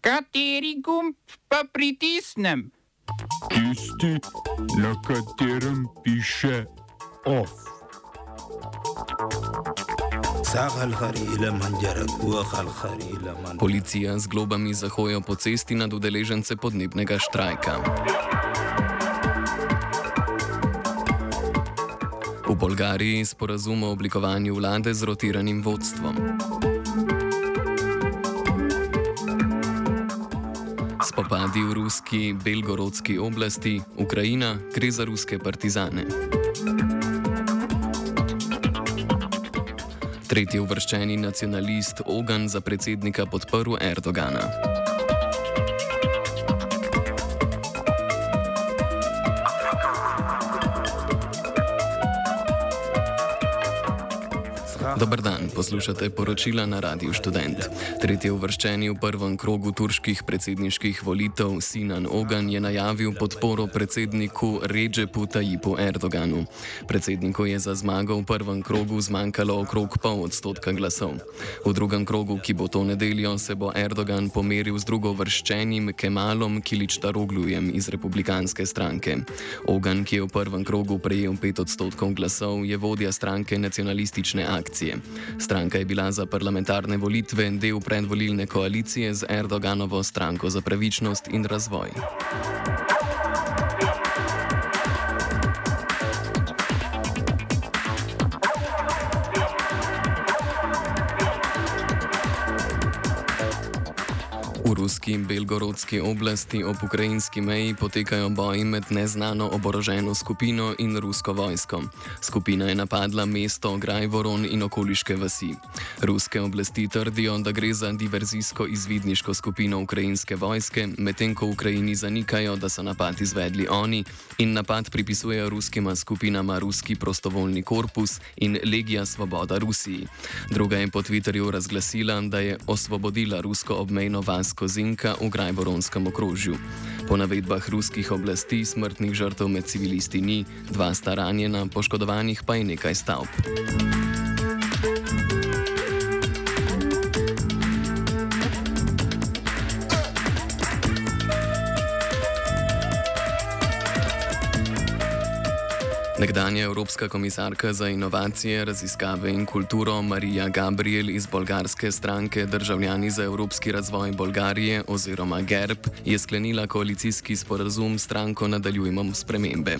Kateri gumb pa pritisnem? Tisti, na katerem piše OF. Policija z globami zahoja po cesti nad udeležence podnebnega štrajka. V Bolgariji sporazum o oblikovanju vlade z rotiranim vodstvom. Spopadi v ruski belgorodski oblasti, Ukrajina gre za ruske partizane. Tretji uvrščeni nacionalist Ogan za predsednika podprl Erdogana. Dobar dan, poslušate poročila na Radiu Student. Tretji uvrščeni v prvem krogu turških predsedniških volitev Sinan Ogan je najavil podporo predsedniku Ređepu Tajipu Erdoganu. Predsedniku je za zmago v prvem krogu zmanjkalo okrog pol odstotka glasov. V drugem krogu, ki bo to nedeljo, se bo Erdogan pomeril z drugo uvrščenim Kemalom Kiličtaroglujem iz republikanske stranke. Ogan, ki je v prvem krogu prejel pet odstotkov glasov, je vodja stranke nacionalistične akcije. Stranka je bila za parlamentarne volitve del predvolilne koalicije z Erdoganovo stranko za pravičnost in razvoj. Ruski in belgorodski oblasti ob ukrajinski meji potekajo boji med neznano oboroženo skupino in rusko vojsko. Skupina je napadla mesto Grajvoron in okoliške vasi. Ruske oblasti trdijo, da gre za diverzijsko izvidniško skupino ukrajinske vojske, medtem ko Ukrajini zanikajo, da so napad izvedli oni in napad pripisujejo ruskima skupinama Ruski prostovoljni korpus in Legija Svoboda Rusiji. Druga je po Twitterju razglasila, da je osvobodila rusko obmejno vas Kozinka v Grajvoronskem okrožju. Po navedbah ruskih oblasti smrtnih žrtev med civilisti ni, dva sta ranjena, poškodovanih pa je nekaj stavb. Nekdanja evropska komisarka za inovacije, raziskave in kulturo Marija Gabriel iz bolgarske stranke Državljani za evropski razvoj Bolgarije oziroma GERB je sklenila koalicijski sporazum s stranko Nadaljujemo spremembe.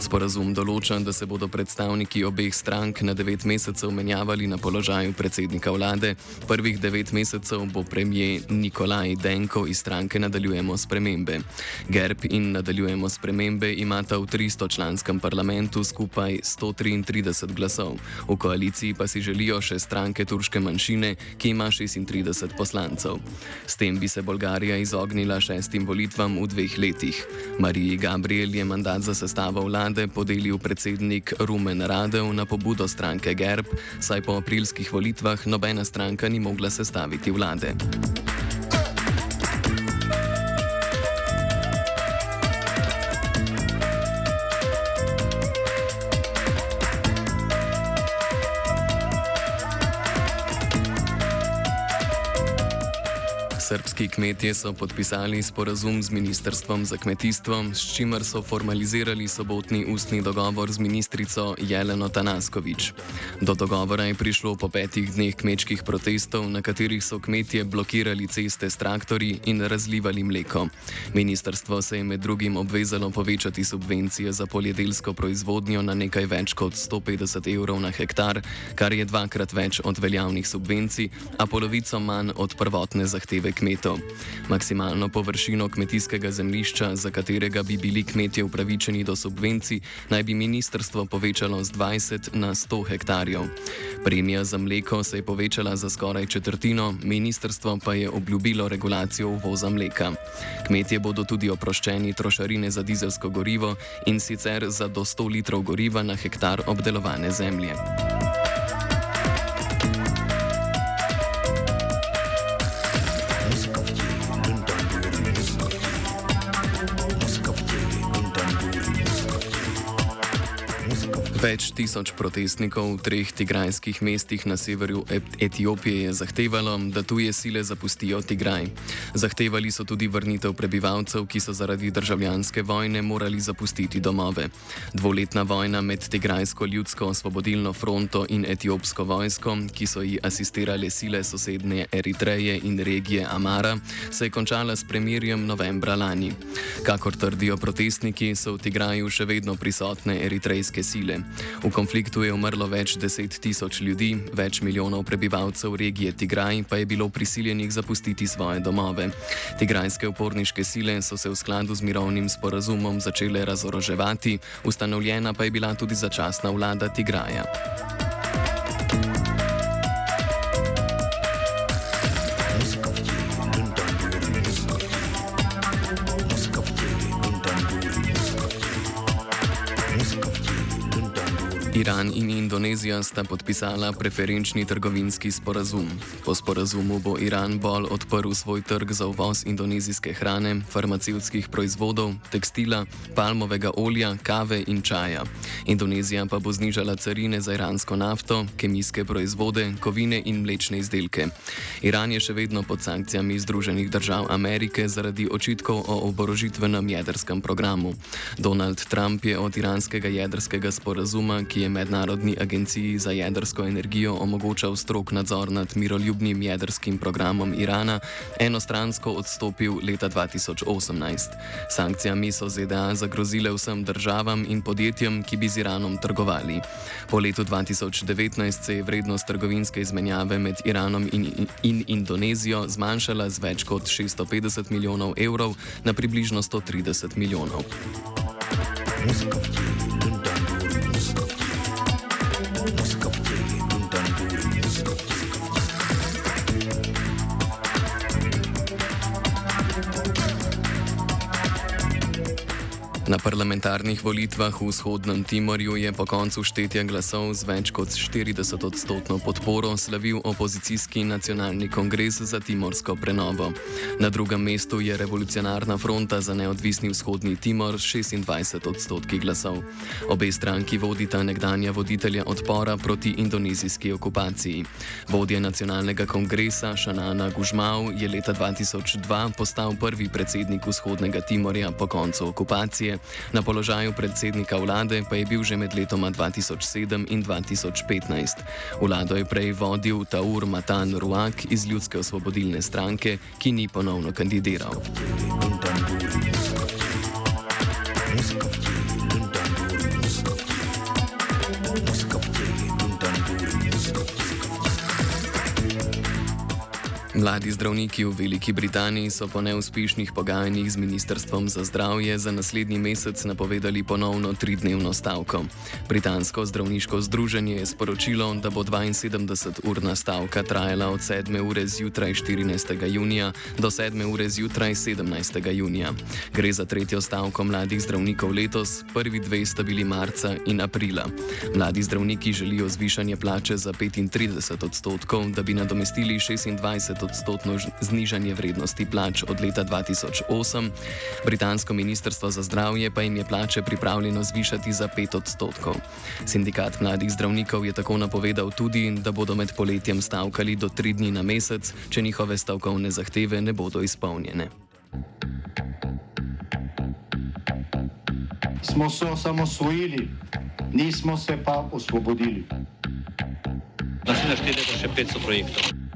Sporazum določa, da se bodo predstavniki obeh strank na devet mesecev menjavali na položaju predsednika vlade. Prvih devet mesecev bo premijer Nikolaj Denko iz stranke Nadaljujemo spremembe. GERB in Nadaljujemo spremembe imata v 300-članskem parlamentu skupaj 133 glasov. V koaliciji pa si želijo še stranke turške manjšine, ki ima 36 poslancev. S tem bi se Bolgarija izognila šestim volitvam v dveh letih. Mariji Gabriel je mandat za sestavo vlade podelil predsednik Rumen Radev na pobudo stranke Gerb, saj po aprilskih volitvah nobena stranka ni mogla sestaviti vlade. Srbski kmetje so podpisali sporazum z Ministrstvom za kmetijstvo, s čimer so formalizirali sobotni ustni dogovor z ministrico Jeleno Tanaskovič. Do dogovora je prišlo po petih dneh kmečkih protestov, na katerih so kmetje blokirali ceste s traktorji in razlivali mleko. Ministrstvo se je med drugim obvezalo povečati subvencije za poljedelsko proizvodnjo na nekaj več kot 150 evrov na hektar, kar je dvakrat več od veljavnih subvencij, a polovico manj od prvotne zahteve kmetov. Maksimalno površino kmetijskega zemljišča, za katerega bi bili kmetje upravičeni do subvencij, naj bi ministrstvo povečalo z 20 na 100 hektarjev. Premija za mleko se je povečala za skoraj četrtino, ministrstvo pa je obljubilo regulacijo uvoza mleka. Kmetje bodo tudi oproščeni trošarine za dizelsko gorivo in sicer za do 100 litrov goriva na hektar obdelovane zemlje. Več tisoč protestnikov v treh tigrajskih mestih na severu Etiopije je zahtevalo, da tuje sile zapustijo Tigraj. Zahtevali so tudi vrnitev prebivalcev, ki so zaradi državljanske vojne morali zapustiti domove. Dvoletna vojna med Tigrajsko ljudsko osvobodilno fronto in etiopsko vojsko, ki so ji asistirale sile sosednje Eritreje in regije Amara, se je končala s premirjem novembra lani. Kakor trdijo protestniki, so v Tigraju še vedno prisotne eritrejske sile. V konfliktu je umrlo več deset tisoč ljudi, več milijonov prebivalcev regije Tigraj pa je bilo prisiljenih zapustiti svoje domove. Tigrajske uporniške sile so se v skladu z mirovnim sporazumom začele razoroževati, ustanovljena pa je bila tudi začasna vlada Tigraja. Iran in Indonezija sta podpisala preferenčni trgovinski sporazum. Po sporazumu bo Iran bolj odprl svoj trg za uvoz indonezijske hrane, farmacevtskih proizvodov, tekstila, palmovega olja, kave in čaja. Indonezija pa bo znižala carine za iransko nafto, kemijske proizvode, kovine in mlečne izdelke. Iran je še vedno pod sankcijami Združenih držav Amerike zaradi očitkov o oborožitvenem jedrskem programu. Donald Trump je od iranskega jedrskega sporazuma, ki je Mednarodni agenciji za jedrsko energijo omogočal strok nadzor nad miroljubnim jedrskim programom Irana, enostransko odstopil leta 2018. Sankcijami so ZDA zagrozile vsem državam in podjetjem, ki bi z Iranom trgovali. Po letu 2019 se je vrednost trgovinske izmenjave med Iranom in, in Indonezijo zmanjšala z več kot 650 milijonov evrov na približno 130 milijonov. Muzika. Na parlamentarnih volitvah v vzhodnem Timorju je po koncu štetja glasov z več kot 40-odstotno podporo slavil opozicijski nacionalni kongres za timorsko prenovo. Na drugem mestu je revolucionarna fronta za neodvisni vzhodni Timor s 26 odstotki glasov. Obe stranki vodita nekdanja voditelja odpora proti indonezijski okupaciji. Vodja nacionalnega kongresa Šanana Gužmau je leta 2002 postal prvi predsednik vzhodnega Timorja po koncu okupacije. Na položaju predsednika vlade pa je bil že med letoma 2007 in 2015. Vlado je prej vodil Taur Matan Ruak iz Ljudske osvobodilne stranke, ki ni ponovno kandidiral. Mladi zdravniki v Veliki Britaniji so po neuspešnih pogajanjih z Ministrstvom za zdravje za naslednji mesec napovedali ponovno tridnevno stavko. Britansko zdravniško združenje je sporočilo, da bo 72-urna stavka trajala od 7. ure zjutraj 14. junija do 7. ure zjutraj 17. junija. Gre za tretjo stavko mladih zdravnikov letos, prvi dve sta bili marca in aprila. Mladi zdravniki želijo zvišanje plače za 35 odstotkov, da bi nadomestili 26 odstotno znižanje vrednosti plač od leta 2008, britansko ministrstvo za zdravje pa jim je plače pripravljeno zvišati za 5 odstotkov. Sindikat mladih zdravnikov je tako napovedal tudi, da bodo med poletjem stavkali do 3 dni na mesec, če njihove stavkovne zahteve ne bodo izpolnjene. Smo se osamosvojili, nismo se pa osvobodili. Naslednje število je še 500 projektov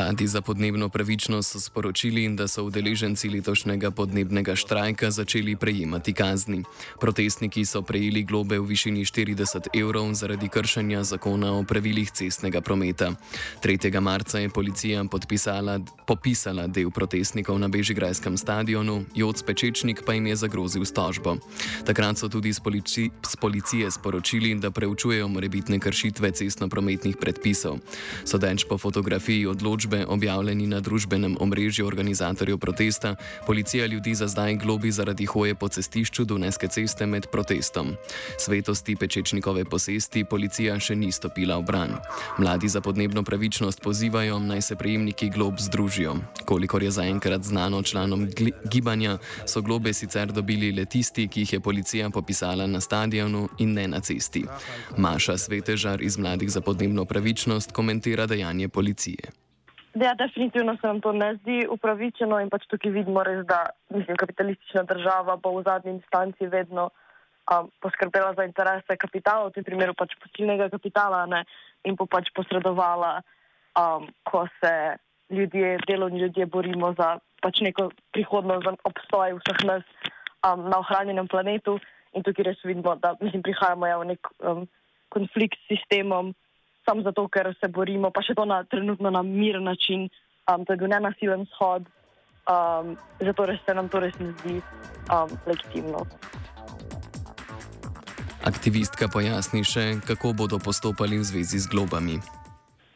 Mladi za podnebno pravičnost so sporočili, da so udeleženci letošnjega podnebnega štrajka začeli prejemati kazni. Protestniki so prejeli globe v višini 40 evrov zaradi kršenja zakona o pravilih cestnega prometa. 3. marca je policija popisala del protestnikov na Bežigrajskem stadionu, Joc Pečečnik pa jim je zagrozil s tožbo. Takrat so tudi z, polici z policije sporočili, da preučujejo morebitne kršitve cestno-prometnih predpisov. Sodeč po fotografiji odločbe objavljeni na družbenem omrežju organizatorjev protesta, policija ljudi za zdaj globi zaradi hoje po cestišču Dunajske ceste med protestom. Svetosti Pečečnikove posesti policija še ni stopila v bran. Mladi za podnebno pravičnost pozivajo, naj se prejemniki glob združijo. Kolikor je zaenkrat znano članom gibanja, so globe sicer dobili le tisti, ki jih je policija popisala na stadionu in ne na cesti. Maša Svetežar iz Mladih za podnebno pravičnost komentira dejanje policije. Ja, definitivno se nam to ne zdi upravičeno in pač tukaj vidimo res, da mislim, kapitalistična država bo v zadnji instanci vedno um, poskrbela za interese kapitala, v tem primeru pač posilnega kapitala ne, in bo pač posredovala, um, ko se ljudje, delovni ljudje borimo za pač neko prihodnost, za obstoj vseh nas um, na ohranjenem planetu. In tukaj res vidimo, da mislim, prihajamo ja, v nek um, konflikt s sistemom, samo zato, ker se borimo, pa še to na trenutno na miren način, um, to je bil nenasilen shod, um, zato res se nam to res ne zdi um, legitimno. Aktivistka pojasni še, kako bodo postopali v zvezi z globami.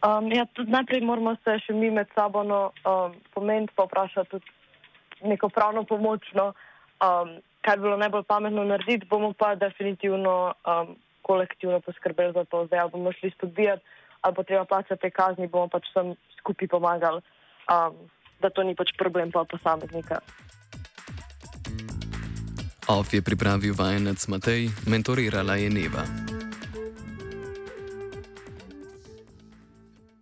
Um, ja, najprej moramo se še mi med sabo no, um, pomeniti, pa vprašati tudi neko pravno pomoč. No, um, kar bi bilo najbolj pametno narediti, bomo pa definitivno um, kolektivno poskrbeli za to. Zdaj bomo šli spodbijati, ali bo treba plačati te kazni, bomo pač vsem skupaj pomagali, um, da to ni pač problem pa posameznika. OF je pripravil vajenec Matej, mentorirala je Neva.